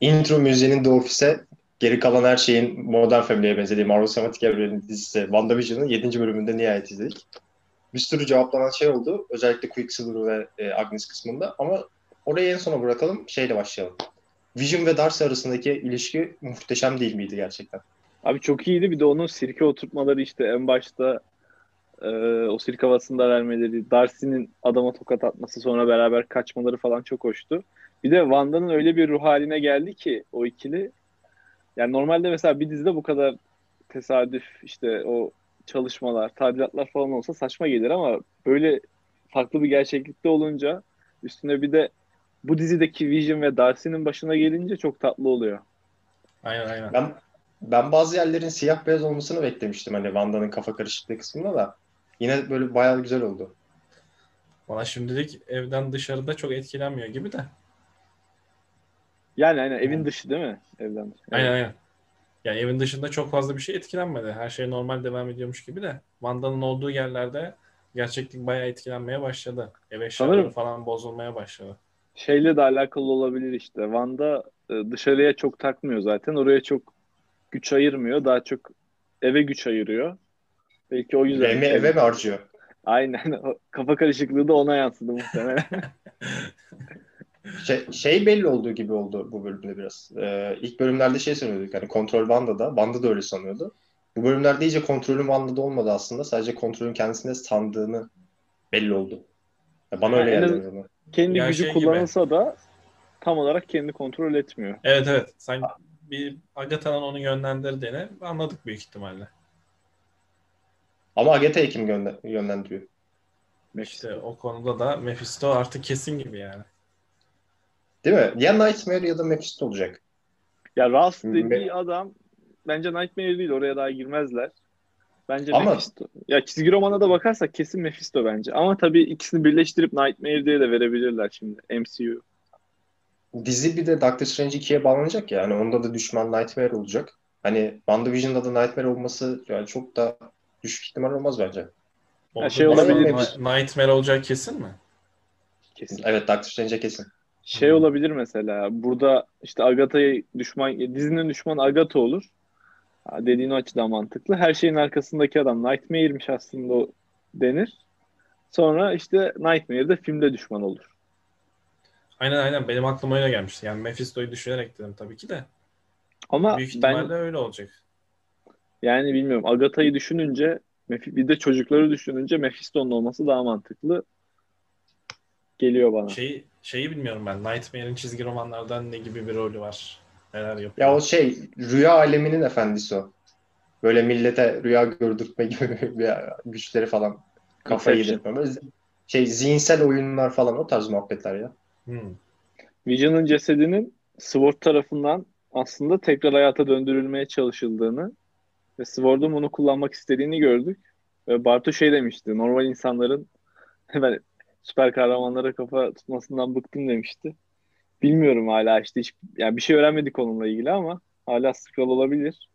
intro müziğinin The Office'e geri kalan her şeyin Modern Family'ye benzediği Marvel Cinematic Evren'in dizisi WandaVision'ın 7. bölümünde nihayet izledik. Bir sürü cevaplanan şey oldu. Özellikle Quicksilver ve e, Agnes kısmında ama orayı en sona bırakalım. Şeyle başlayalım. Vision ve Darcy arasındaki ilişki muhteşem değil miydi gerçekten? Abi çok iyiydi. Bir de onun sirke oturtmaları işte en başta e, o sirke havasında vermeleri, Darcy'nin adama tokat atması sonra beraber kaçmaları falan çok hoştu. Bir de Wanda'nın öyle bir ruh haline geldi ki o ikili. Yani normalde mesela bir dizide bu kadar tesadüf işte o çalışmalar, tadilatlar falan olsa saçma gelir ama böyle farklı bir gerçeklikte olunca üstüne bir de bu dizideki Vision ve Darcy'nin başına gelince çok tatlı oluyor. Aynen aynen. Ben ben bazı yerlerin siyah beyaz olmasını beklemiştim hani Wanda'nın kafa karışıklığı kısmında da. Yine böyle bayağı güzel oldu. Bana şimdilik evden dışarıda çok etkilenmiyor gibi de. Yani aynen evin dışı değil mi? Evden dışı. Aynen aynen. Yani evin dışında çok fazla bir şey etkilenmedi. Her şey normal devam ediyormuş gibi de. Wanda'nın olduğu yerlerde gerçeklik bayağı etkilenmeye başladı. Ev eşyaları Sanırım- falan bozulmaya başladı. Şeyle de alakalı olabilir işte. Van'da e, dışarıya çok takmıyor zaten. Oraya çok güç ayırmıyor. Daha çok eve güç ayırıyor. Belki o yüzden. Eve, eve mi harcıyor? Aynen. O Kafa karışıklığı da ona yansıdı muhtemelen. Şey, şey belli olduğu gibi oldu bu bölümde biraz. Ee, ilk bölümlerde şey sanıyorduk hani kontrol Wanda'da. Wanda da öyle sanıyordu. Bu bölümlerde iyice kontrolün Wanda'da olmadı aslında. Sadece kontrolün kendisine sandığını belli oldu. Ya bana öyle En geldi. azından. Kendi Ya gücü şey gibi. kullanılsa da tam olarak kendi kontrol etmiyor. Evet evet. Sen bir Agatha'nın onu yönlendirdiğini anladık büyük ihtimalle. Ama Agatha'yı kim yönlendiriyor? İşte o konuda da Mephisto artık kesin gibi yani. Değil mi? Ya Nightmare ya da Mephisto olacak. Ya Rust Me- dediği adam bence Nightmare değil. Oraya daha girmezler. Bence Ama- Mephisto. Ya çizgi romana da bakarsak kesin Mephisto bence. Ama tabii ikisini birleştirip Nightmare diye de verebilirler şimdi MCU. Dizi bir de Doctor Strange 2'ye bağlanacak ya. Hani onda da düşman Nightmare olacak. Hani WandaVision'da da Nightmare olması yani çok da düşük ihtimal olmaz bence. Orada şey olabilir. Ni- Nightmare olacak kesin mi? Kesin. Evet Doctor Strange'e kesin. Şey Hmm. olabilir mesela. Burada işte Agatha'yı düşman, dizinin düşmanı Agatha olur. Dediğin o açıdan mantıklı. Her şeyin arkasındaki adam Nightmare'miş aslında o denir. Sonra işte Nightmare de filmde düşman olur. Aynen aynen benim aklıma öyle gelmişti. Yani Mephisto'yu düşünerek dedim tabii ki de. Ama Büyük ben ihtimalle öyle olacak. Yani bilmiyorum Agatha'yı düşününce bir de çocukları düşününce Mephisto'nun olması daha mantıklı geliyor bana. Şeyi, şeyi bilmiyorum ben. Nightmare'in çizgi romanlardan ne gibi bir rolü var? Neler yapıyor? Ya o şey rüya aleminin efendisi o. Böyle millete rüya gördürtme gibi bir güçleri falan kafayı Inception. yedirtme. Böyle şey zihinsel oyunlar falan o tarz muhabbetler ya. Hmm. Vision'ın cesedinin Sword tarafından aslında tekrar hayata döndürülmeye çalışıldığını ve Sword'un bunu kullanmak istediğini gördük. Ve Bartu şey demişti, normal insanların ben süper kahramanlara kafa tutmasından bıktım demişti. Bilmiyorum hala işte hiç, yani bir şey öğrenmedik onunla ilgili ama hala scroll olabilir.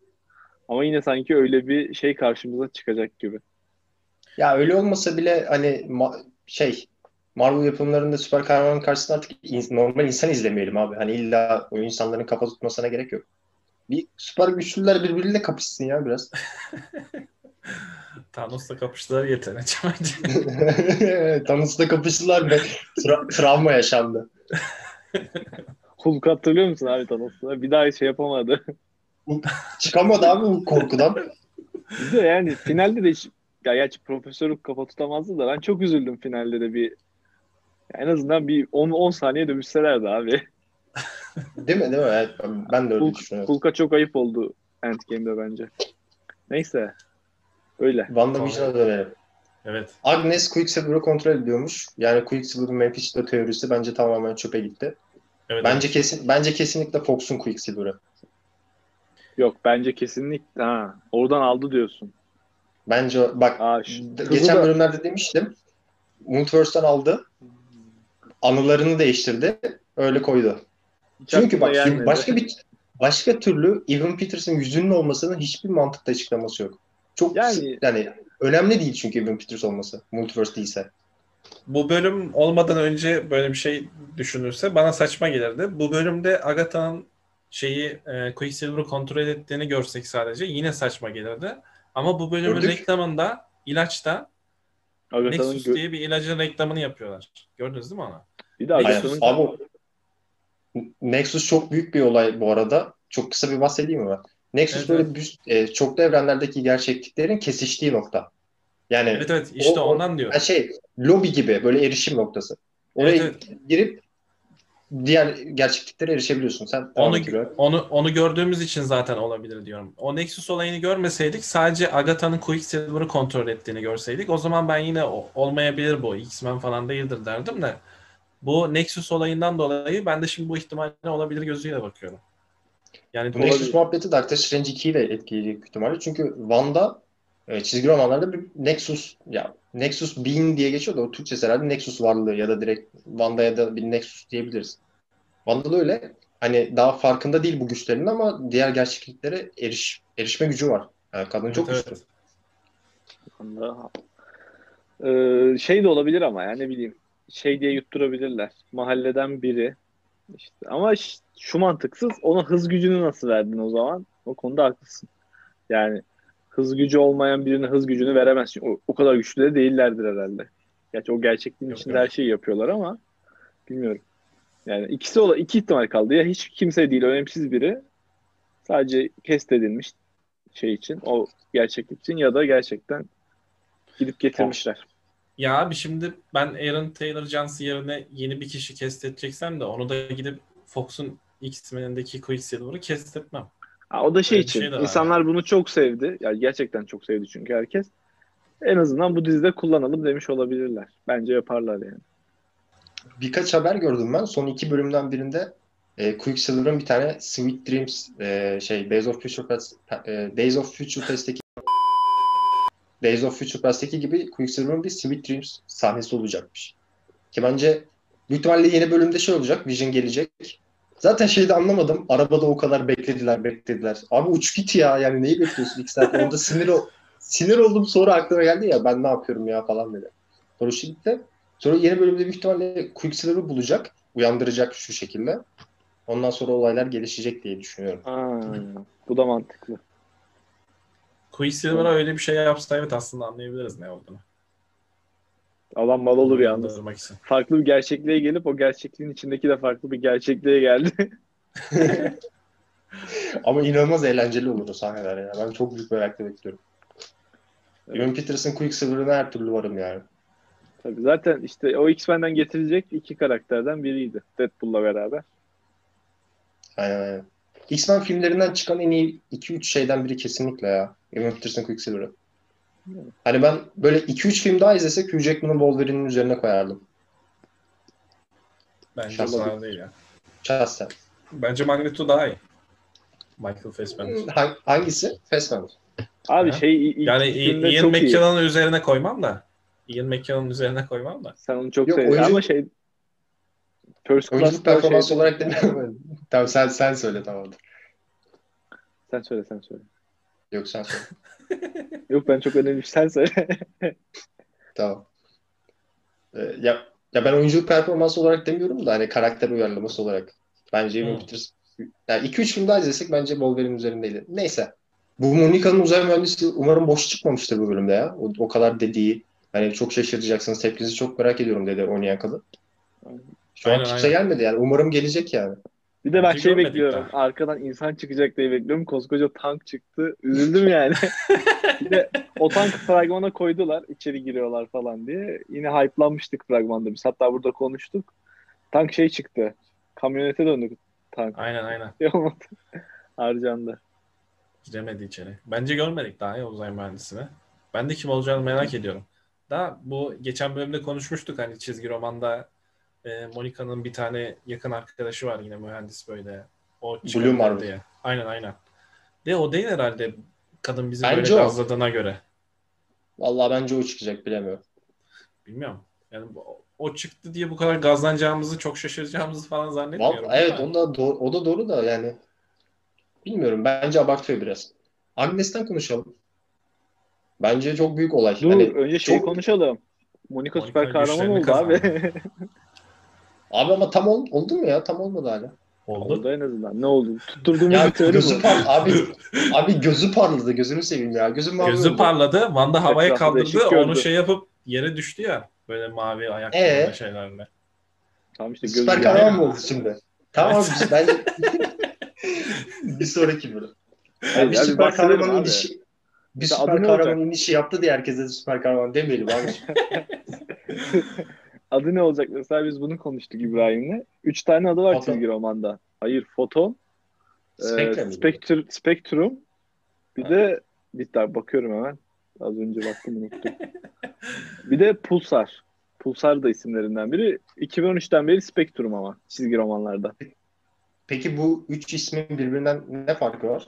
Ama yine sanki öyle bir şey karşımıza çıkacak gibi. Ya öyle olmasa bile hani ma- şey Marvel yapımlarında süper kahraman karşısında artık in- normal insan izlemeyelim abi. Hani illa o insanların kafa tutmasına gerek yok. Bir süper güçlüler birbiriyle kapışsın ya biraz. Thanos'la kapıştılar yeter. bence. Thanos'la kapıştılar ve tra- travma yaşandı. Hulk hatırlıyor musun abi Thanos'la? Bir daha şey yapamadı. Çıkamadı abi bu korkudan. De yani finalde de hiç ya gerçi Profesör Hulk kafa tutamazdı da ben çok üzüldüm finalde de bir en azından bir 10 10 saniye dövüşselerdi abi. Değil mi? Değil mi? Evet, ben de öyle Hulk, düşünüyorum. Hulk'a çok ayıp oldu Endgame'de bence. Neyse. Öyle. WandaVision'a dönelim. evet. Agnes Quicksilver'ı kontrol ediyormuş. Yani Quicksilver'ın Mephisto teorisi bence tamamen çöpe gitti. evet Bence kesin bence kesinlikle Fox'un Quicksilver'ı. Yok bence kesinlikle ha oradan aldı diyorsun. Bence bak Aa, geçen da- bölümlerde demiştim. Multiverse'den aldı. Anılarını değiştirdi. Öyle koydu. Hiç Çünkü bak gelmedi. başka bir başka türlü Evan Peters'ın yüzünün olmasının hiçbir mantıklı açıklaması yok. Çok Yani- yani önemli değil çünkü Evan Peters olması. Multiverse değilse. Bu bölüm olmadan önce böyle bir şey düşünülse bana saçma gelirdi. Bu bölümde Agatha'nın şeyi e, Quicksilver'ı kontrol ettiğini görsek sadece yine saçma gelirdi. Ama bu bölümün Gördük. reklamında ilaçta Agatha'nın Nexus gö- diye bir ilacın reklamını yapıyorlar. Gördünüz değil mi onu? bir de. Agatha'nın Abi Nexus çok büyük bir olay bu arada. Çok kısa bir bahsedeyim mi ben? Nexus Evet, böyle bir, e, çoklu evrenlerdeki gerçekliklerin kesiştiği nokta. Yani Evet evet işte O- ondan yani şey lobi gibi böyle erişim noktası. Oraya Evet, girip diğer gerçekliklere erişebiliyorsun. Sen Onu, onu onu gördüğümüz için zaten olabilir diyorum. O Nexus olayını görmeseydik sadece Agatha'nın Quicksilver'ı kontrol ettiğini görseydik o zaman ben yine o- olmayabilir bu. X-Men falan değildir derdim de. Bu Nexus olayından dolayı ben de şimdi bu ihtimalle olabilir gözüyle bakıyorum. Yani Bu olabilir. Nexus muhabbeti Doctor Strange 2'yi de etkileyecek ihtimalle. Çünkü Wanda e, çizgi romanlarda bir Nexus ya Nexus Being diye geçiyor da o Türkçesi herhalde Nexus varlığı ya da direkt Wanda'ya da bir Nexus diyebiliriz. Wanda'da öyle hani daha farkında değil bu güçlerinin ama diğer gerçekliklere eriş, erişme gücü var. Yani kadın çok Evet, güçlü. Ee, şey de olabilir ama yani ne bileyim şey diye yutturabilirler. Mahalleden biri işte ama şu mantıksız ona hız gücünü nasıl verdin o zaman? O konuda haklısın. Yani hız gücü olmayan birine hız gücünü veremezsin. O, o kadar güçlü de değillerdir herhalde. Gerçi o gerçekliğin Yok, içinde yok. her şeyi yapıyorlar ama bilmiyorum. Yani ikisi ola iki ihtimal kaldı. Ya hiç kimse değil, önemsiz biri. Sadece kest edilmiş şey için, o gerçeklik için ya da gerçekten gidip getirmişler. Ya abi şimdi ben Aaron Taylor Jones yerine yeni bir kişi kesteteceksem de onu da gidip Fox'un X-Men'indeki Quicksilver'ı kestetmem. Ha, o da şey Öyle için. şey insanlar bunu çok sevdi. Yani gerçekten çok sevdi çünkü herkes. En azından bu dizide kullanalım demiş olabilirler. Bence yaparlar yani. Birkaç haber gördüm ben. Son iki bölümden birinde e, Quicksilver'ın bir tane Sweet Dreams e, şey Days of Future Past, e, Days of Future Past'teki Days of Future Past'teki gibi Quicksilver'ın bir Sweet Dreams sahnesi olacakmış. Ki bence büyük ihtimalle yeni bölümde şey olacak. Vision gelecek. Zaten şeyi de anlamadım. Arabada o kadar beklediler beklediler. Abi uç git ya. Yani neyi bekliyorsun? İki saat orada sinir, ol sinir oldum. Sonra aklıma geldi ya ben ne yapıyorum ya falan dedi. Sonra şimdi Sonra yeni bölümde büyük ihtimalle Quicksilver'ı bulacak. Uyandıracak şu şekilde. Ondan sonra olaylar gelişecek diye düşünüyorum. Aa, bu da mantıklı. Quicksilver'a öyle bir şey yapsa evet aslında anlayabiliriz ne olduğunu. Adam mal olur yalnız. İçin. Farklı bir gerçekliğe gelip o gerçekliğin içindeki de farklı bir gerçekliğe geldi. Ama inanılmaz eğlenceli olur o sahneler ya. Ben çok büyük merakla bekliyorum. Evan Peters'ın Quicksilver'ına her türlü varım yani. Tabii zaten işte o X-Men'den getirecek iki karakterden biriydi. Deadpool'la beraber. Aynen aynen. X-Men filmlerinden çıkan en iyi 2-3 şeyden biri kesinlikle ya. Evan Peters'ın Quicksilver'ı. Hani ben böyle 2-3 film daha izlesek Hugh Jackman'ın Wolverine'in üzerine koyardım. Bence Şahsen. değil ya. Şahsen. Bence Magneto daha iyi. Michael Fassbender. Ha- hangisi? Fassbender. Abi Ha? şey ilk Yani Ian. McKellen'ın üzerine koymam da. Ian McKellen'ın üzerine koymam da. Sen onu çok oyuncu- ama şey First Oyunculuk Class'ta performansı şey... olarak demiyorum. tamam sen, sen söyle tamam. Sen söyle sen söyle. Yok sen söyle. Yok ben çok önemli sen söyle. Tamam. Ee, ya, ya ben oyunculuk performansı olarak demiyorum da hani karakter uyarlaması olarak. Bence Hmm. Peters yani 2-3 film daha izlesek bence Wolverine üzerindeydi. Neyse. Bu Monica'nın uzay mühendisi umarım boş çıkmamıştır bu bölümde ya. O, o kadar dediği. Hani çok şaşıracaksınız. Tepkinizi çok merak ediyorum dedi oynayan kadın. Şu an Aynen, kimse aynen. gelmedi yani. Umarım gelecek yani. Bir de ben şey bekliyorum. daha. Arkadan insan çıkacak diye bekliyorum. Koskoca tank çıktı. Üzüldüm yani. bir de o tank fragmana koydular. içeri giriyorlar falan diye. Yine hype'lanmıştık fragmanda biz. Hatta burada konuştuk. Tank şey çıktı. Kamyonete döndü tank. Aynen aynen. Şey olmadı. Harcandı. Giremedi içeri. Bence görmedik daha ya uzay mühendisini. Ben de kim olacağını merak ediyorum. Daha bu geçen bölümde konuşmuştuk hani çizgi romanda e, Monica'nın bir tane yakın arkadaşı var yine mühendis böyle. O çıkabilir Marvel. diye. Aynen aynen. De o değil herhalde kadın bizi Bence böyle gazladığına göre. Vallahi bence o çıkacak bilemiyorum. Bilmiyorum. Yani o çıktı diye bu kadar gazlanacağımızı, çok şaşıracağımızı falan zannetmiyorum. Vallahi, evet Ama o da, doğru, o da doğru da yani bilmiyorum. Bence abartıyor biraz. Agnes'ten konuşalım. Bence çok büyük olay. Dur Hani önce şey çok- konuşalım. Monica, Monica süper kahraman oldu abi. Abi ama tam ol, oldu mu ya? Tam olmadı hala. Oldu. Oldu en azından. Ne oldu? Tutturduğumuz Ya bir teori gözü bu. par abi abi gözü parladı gözünü seveyim ya. Gözüm mavi Gözü oldu. parladı. Van'da havaya Etrafı kaldırdı. Onu gördü. şey yapıp yere düştü ya. Böyle mavi ayaklarla Ee? şeylerle. Tamam işte gözü Süper yani. kahraman mı oldu şimdi? Tamam abi bence bir sonraki bölüm. Yani bir süper kahraman abi. inişi bir süper kahraman inişi yaptı diye herkese süper kahraman demeyelim abi. Adı ne olacak? Mesela biz bunu konuştuk İbrahim'le. Üç tane adı var Foton. çizgi romanda. Hayır, Foton, Spectre e, miydi? Spectre, Spectrum, bir Ha. de bir daha bakıyorum hemen. Az önce baktım unuttum. bir de Pulsar. Pulsar da isimlerinden biri. 2013'ten beri Spectrum ama çizgi romanlarda. Peki bu üç ismin birbirinden ne farkı var?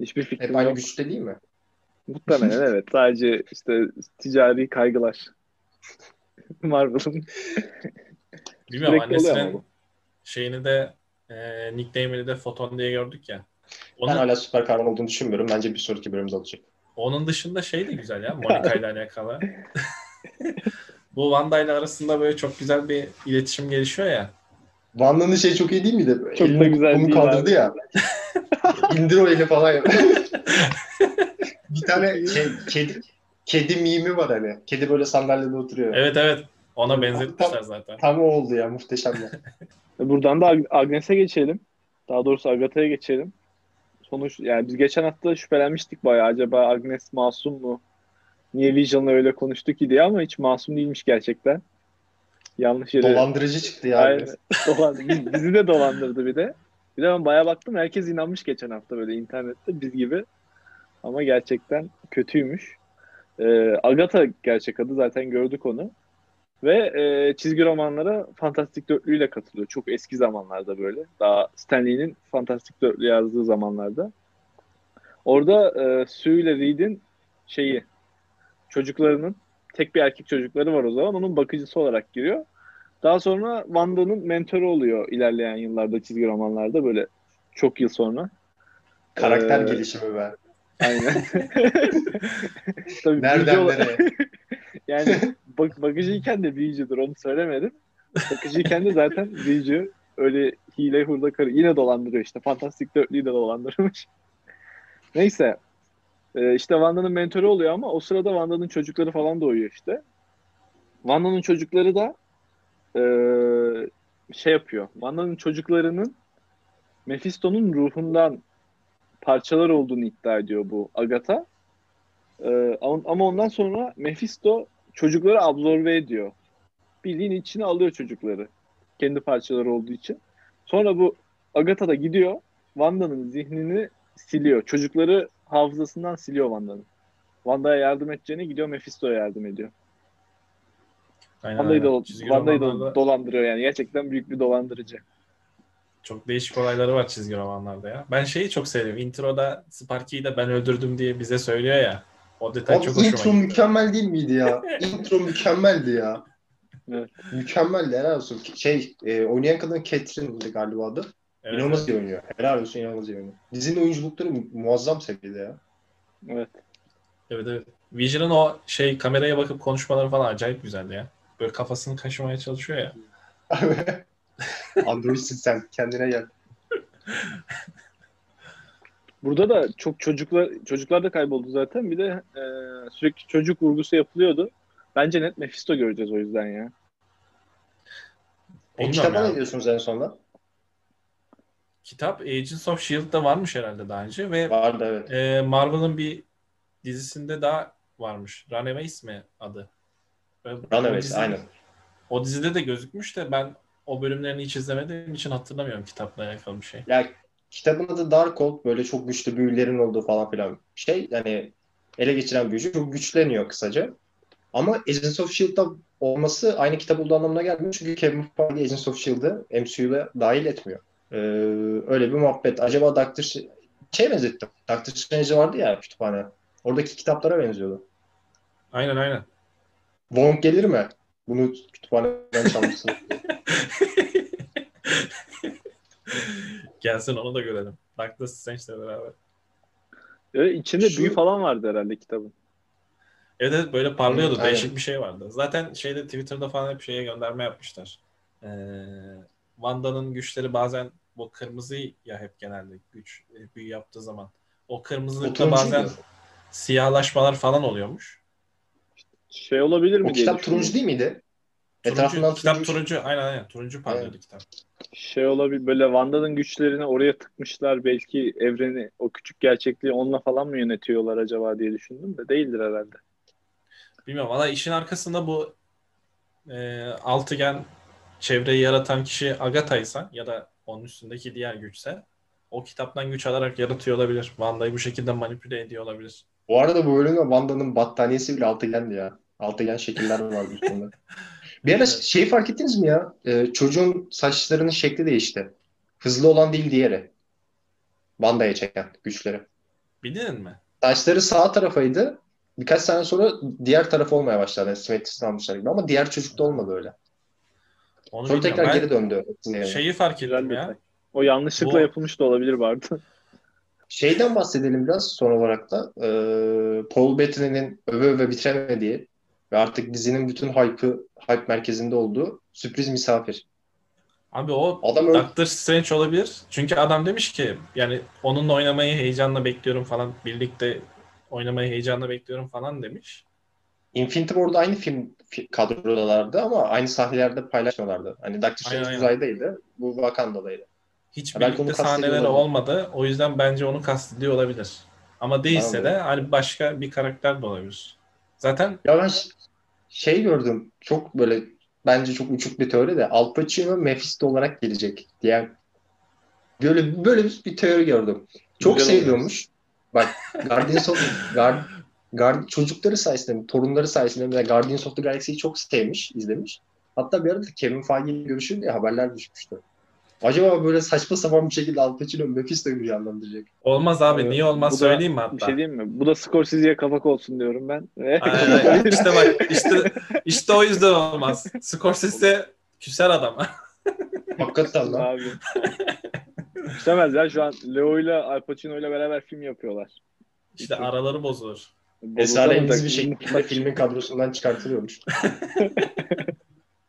Hiçbir Hep fikrim aynı yok. güçte değil mi? Muhtemelen evet. Sadece işte ticari kaygılar. Marvel'ın Bilmiyorum annesinin şeyini de e, nickname'ini de Foton diye gördük ya. Ben Onun, hala süper kahraman olduğunu düşünmüyorum. Bence bir sonraki bölümde olacak. onun dışında şey de güzel ya Monica ile alakalı. Bu Wanda ile arasında böyle çok güzel bir iletişim gelişiyor ya. Wanda'nın şey çok iyi değil miydi? Çok da güzel kolunu değil kaldırdı abi. ya. İndir o eli falan ya. bir tane şey, kedi, kedi mimi var hani. Kedi böyle sandalyede oturuyor. Evet evet ona benzetmişler zaten. Tam o oldu ya muhteşem ya. Buradan da Ag- Agnes'e geçelim. Daha doğrusu Agatha'ya geçelim. Sonuç yani biz geçen hafta şüphelenmiştik bayağı. Acaba Agnes masum mu? Niye Vision'la öyle konuştu ki diye ama hiç masum değilmiş gerçekten. Yanlış yere. Dolandırıcı çıktı ya. Aynen. Bizi de dolandırdı bir de. Bir de ben bayağı baktım. Herkes inanmış geçen hafta böyle internette biz gibi. Ama gerçekten kötüymüş. Ee, Agatha gerçek adı zaten gördük onu. Ve e, çizgi romanlara Fantastik Dörtlü ile katılıyor. Çok eski zamanlarda böyle. Daha Stanley'nin Fantastik Dörtlü yazdığı zamanlarda. Orada e, Sue ile Reed'in şeyi çocuklarının tek bir erkek çocukları var o zaman. Onun bakıcısı olarak giriyor. Daha sonra Wanda'nın mentörü oluyor ilerleyen yıllarda çizgi romanlarda böyle çok yıl sonra. Karakter Ee, gelişimi be. Aynen. Tabii büyücü Nereden ola- nereye? Yani bak bakıcıyken de büyücüdür onu söylemedim. Bakıcıyken de zaten büyücü. Öyle hile hurda karı. Yine dolandırıyor işte. Fantastik dörtlüyü de dolandırmış. Neyse. Ee, işte Wanda'nın mentörü oluyor ama o sırada Wanda'nın çocukları falan doğuyor işte. Wanda'nın çocukları da ee, şey yapıyor. Wanda'nın çocuklarının Mephisto'nun ruhundan parçalar olduğunu iddia ediyor bu Agatha. Ee, ama ondan sonra Mephisto çocukları absorbe ediyor. Bildiğin içine alıyor çocukları. Kendi parçaları olduğu için. Sonra bu Agatha da gidiyor. Wanda'nın zihnini siliyor. Çocukları hafızasından siliyor Wanda'nın. Wanda'ya yardım edeceğine gidiyor Mephisto'ya yardım ediyor. Aynen, Wanda'yı aynen. da, Çizgi Wanda'yı da romanlarda dolandırıyor yani. Gerçekten büyük bir dolandırıcı. Çok değişik olayları var çizgi romanlarda ya. Ben şeyi çok seviyorum. Introda Sparky'yi de ben öldürdüm diye bize söylüyor ya. O detay Abi çok hoşuma intro gitti. mükemmel değil miydi ya? intro mükemmeldi ya. Evet. Mükemmeldi helal olsun. Şey e, oynayan kadın Catherine'di galiba adı. Evet, İnanılmaz iyi oynuyor. Helal olsun inanılmaz iyi oynuyor. Dizinin oyunculukları mu- muazzam seviyede ya. Evet. evet, evet. Vision'ın o şey kameraya bakıp konuşmaları falan acayip güzeldi ya. Böyle kafasını kaşımaya çalışıyor ya. Android'sin sen. Kendine gel. Burada da çok çocuklar çocuklar da kayboldu zaten. Bir de e, sürekli çocuk vurgusu yapılıyordu. Bence net Mephisto göreceğiz o yüzden ya. Peki kitaba ne diyorsunuz en sonunda? Kitap Agents of S.H.I.E.L.D'da varmış herhalde daha önce ve Vardı evet. e, Marvel'ın bir dizisinde daha varmış. Runaways mi adı? Runaways aynen. O dizide de gözükmüş de ben o bölümlerini hiç izlemediğim için hatırlamıyorum kitapla alakalı bir şey. Ya kitabın adı Darkhold böyle çok güçlü büyülerin olduğu falan filan. Şey yani ele geçiren büyücü çok güçleniyor kısaca. Ama Agents of S.H.I.E.L.D'da olması aynı kitap olduğu anlamına gelmiyor. Çünkü Kevin Feige Agents of S.H.I.E.L.'ı MCU'ya dahil etmiyor. Ee, öyle bir muhabbet. Acaba Doctor şey benzettim. Doctor Strange vardı ya kütüphane. Oradaki kitaplara benziyordu. Aynen aynen. Wong gelir mi? Bunu kütüphaneden çalmışsın. Gelsin onu da görelim. Doctor Strange'le beraber. Evet, içinde Şu- büyü falan vardı herhalde kitabın. Evet evet böyle parlıyordu. Aynen. Değişik bir şey vardı. Zaten şeyde Twitter'da falan hep şeye gönderme yapmışlar. Ee, Wanda'nın güçleri bazen Bu kırmızı ya hep genelde güç büyü yaptığı zaman. O kırmızılıkta bazen siyahlaşmalar falan oluyormuş. Şey olabilir mi O diye kitap turuncu değil miydi? Turuncu, Etrafından kitap turuncu- turuncu. Aynen aynen. Turuncu parlıyordu Aynen. kitap. Şey olabilir böyle Wanda'nın güçlerini oraya tıkmışlar belki evreni o küçük gerçekliği onunla falan mı yönetiyorlar acaba diye düşündüm de değildir herhalde. Bilmiyorum. Valla işin arkasında bu e, altıgen çevreyi yaratan kişi Agatha'ysa ya da onun üstündeki diğer güçse o kitaptan güç alarak yaratıyor olabilir. Wanda'yı bu şekilde manipüle ediyor olabilir. Bu arada bu bölümde Wanda'nın battaniyesi bile altıgendi ya. Altıgen şekiller vardı üstünde. Bir ara Evet. şey fark ettiniz mi ya? Ee, çocuğun saçlarının şekli değişti. Hızlı olan değil diğeri. Wanda'ya çeken güçleri. Bildin mi? Saçları sağ tarafaydı. Birkaç sene sonra diğer taraf olmaya başladı. Yani simetrisini almışlar gibi. Ama diğer çocukta olmadı öyle. Onu Sonra bilmiyorum. tekrar Ben geri döndü. Yani. şeyi fark ettim ya. O yanlışlıkla Bu- yapılmış da olabilir vardı. Şeyden bahsedelim biraz son olarak da. Ee, Paul Bettany'nin öve öve bitiremediği ve artık dizinin bütün hype'ı, hype merkezinde olduğu sürpriz misafir. Abi o Adam öyle Doctor Strange olabilir. Çünkü adam demiş ki yani onunla oynamayı heyecanla bekliyorum falan. Birlikte oynamayı heyecanla bekliyorum falan demiş. Infinity War'da aynı film fi- kadrodalardı ama aynı sahnelerde paylaşmıyorlardı. Hani Doctor Strange Aynen, uzaydaydı. Bu Wakanda'daydı. Hiç Ya belki birlikte sahneleri olmadı. O yüzden bence onu kastediyor olabilir. Ama değilse Anladım. de hani başka bir karakter de olabilir. Zaten Ya ben şey gördüm. Çok böyle bence çok uçuk bir teori de Al Pacino Mephisto olarak gelecek diye böyle böyle bir, teori gördüm. Çok Güzel seviyormuş. Bak Guardians of Guard, Guard, çocukları sayesinde, torunları sayesinde mesela Guardians of the Galaxy'yi çok sevmiş, izlemiş. Hatta bir arada Kevin Feige ile görüşür diye haberler düşmüştü. Acaba böyle saçma sapan bir şekilde Al Pacino Mephisto'yu canlandıracak. olmaz abi. Evet, Niye olmaz bu da söyleyeyim mi Bir hatta? şey diyeyim mi? Bu da Scorsese'ye kapak olsun diyorum ben. Aynen. işte bak işte işte o yüzden olmaz. Scorsese küser adam. Hakikaten lan. Abi. İstemez ya şu an Leo ile Al Pacino ile beraber film yapıyorlar. İşte araları bozulur. Esrarengiz bir şekilde filmin kadrosundan çıkartılıyormuş.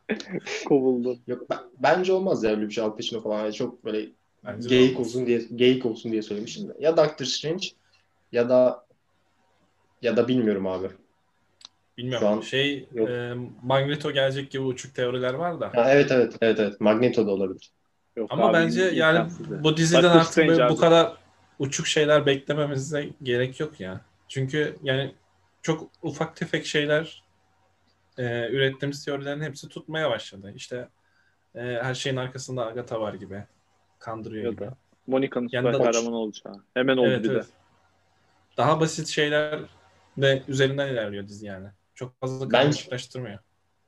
kovuldu. Yok ben- bence olmaz ya öyle bir şey Al Pacino falan. Yani çok böyle Bence geyik olmaz. olsun diye geyik olsun diye söylemiştim de. Ya Doctor Strange ya da ya da bilmiyorum abi. Bilmiyorum. Şu an şey yok. e, Magneto gelecek gibi uçuk teoriler var da. Ha, evet evet evet evet Magneto da olabilir. Yok Ama abi, bence yani bu diziden Doctor artık Strange böyle abi. bu kadar uçuk şeyler beklememize gerek yok ya. Çünkü yani çok ufak tefek şeyler e, ürettiğimiz teorilerin hepsi tutmaya başladı. İşte e, her şeyin arkasında Agatha var gibi. Kandırıyor Ya gibi. da Monica'nın süper kahraman olacağı. Hemen oldu Evet, bir evet. de. Daha basit şeyler de üzerinden ilerliyor dizi yani. Çok fazla karmaşıklaştırmıyor.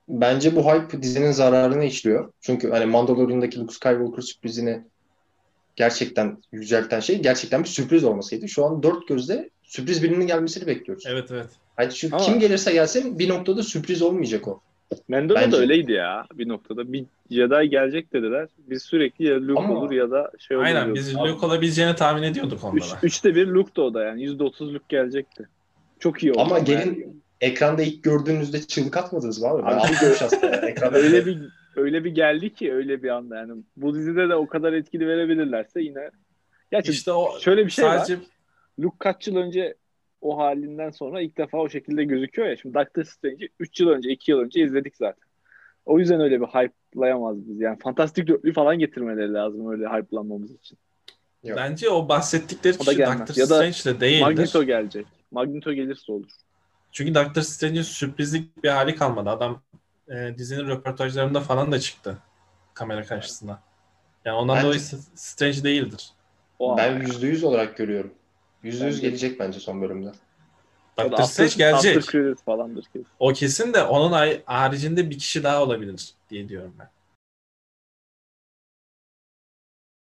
Bence bu hype dizinin zararını işliyor. Çünkü hani Mandalorian'daki Luke Skywalker sürprizini gerçekten yücelten şey gerçekten bir sürpriz olmasıydı. Şu an dört gözle sürpriz birinin gelmesini bekliyoruz. Evet evet. Hani çünkü Ama- kim gelirse gelsin bir noktada sürpriz olmayacak o. Mandalorian Bence. da öyleydi ya bir noktada. Bir Jedi gelecek dediler. Biz sürekli ya Luke Ama- olur ya da şey olur. Aynen biz Luke olabileceğini tahmin ediyorduk onda Üç, üçte bir Luke da o da yani. Yüzde otuz Luke gelecekti. Çok iyi oldu. Ama yani. gelin ekranda ilk gördüğünüzde çığlık atmadınız mı abi? Ben Abi atmış aslında. Ekranda öyle bir öyle bir geldi ki öyle bir anda yani. Bu dizide de o kadar etkili verebilirlerse yine. Gerçi İşte o şöyle bir şey var. sadece Luke kaç yıl önce o halinden sonra ilk defa o şekilde gözüküyor ya. Şimdi Doctor Strange'i 3 yıl önce, 2 yıl önce izledik zaten. O yüzden öyle bir hype'layamaz biz. Yani fantastik dörtlüyü falan getirmeleri lazım öyle hype'lanmamız için. Yok. bence o bahsettikleri O kişi gelmez. Doctor Ya da Strange de değildir. Magneto gelecek. Magneto gelirse olur. Çünkü Doctor Strange'in sürprizlik bir hali kalmadı. Adam e, dizinin röportajlarında falan da çıktı kamera karşısına. Yani ondan Bence- dolayı Strange değildir. O Ben yüzde yüz olarak görüyorum. Yüz Bence- gelecek bence son bölümde. Doctor Strange gelecek. After credits falandır kesin. O kesin de onun ay- haricinde bir kişi daha olabilir diye diyorum ben.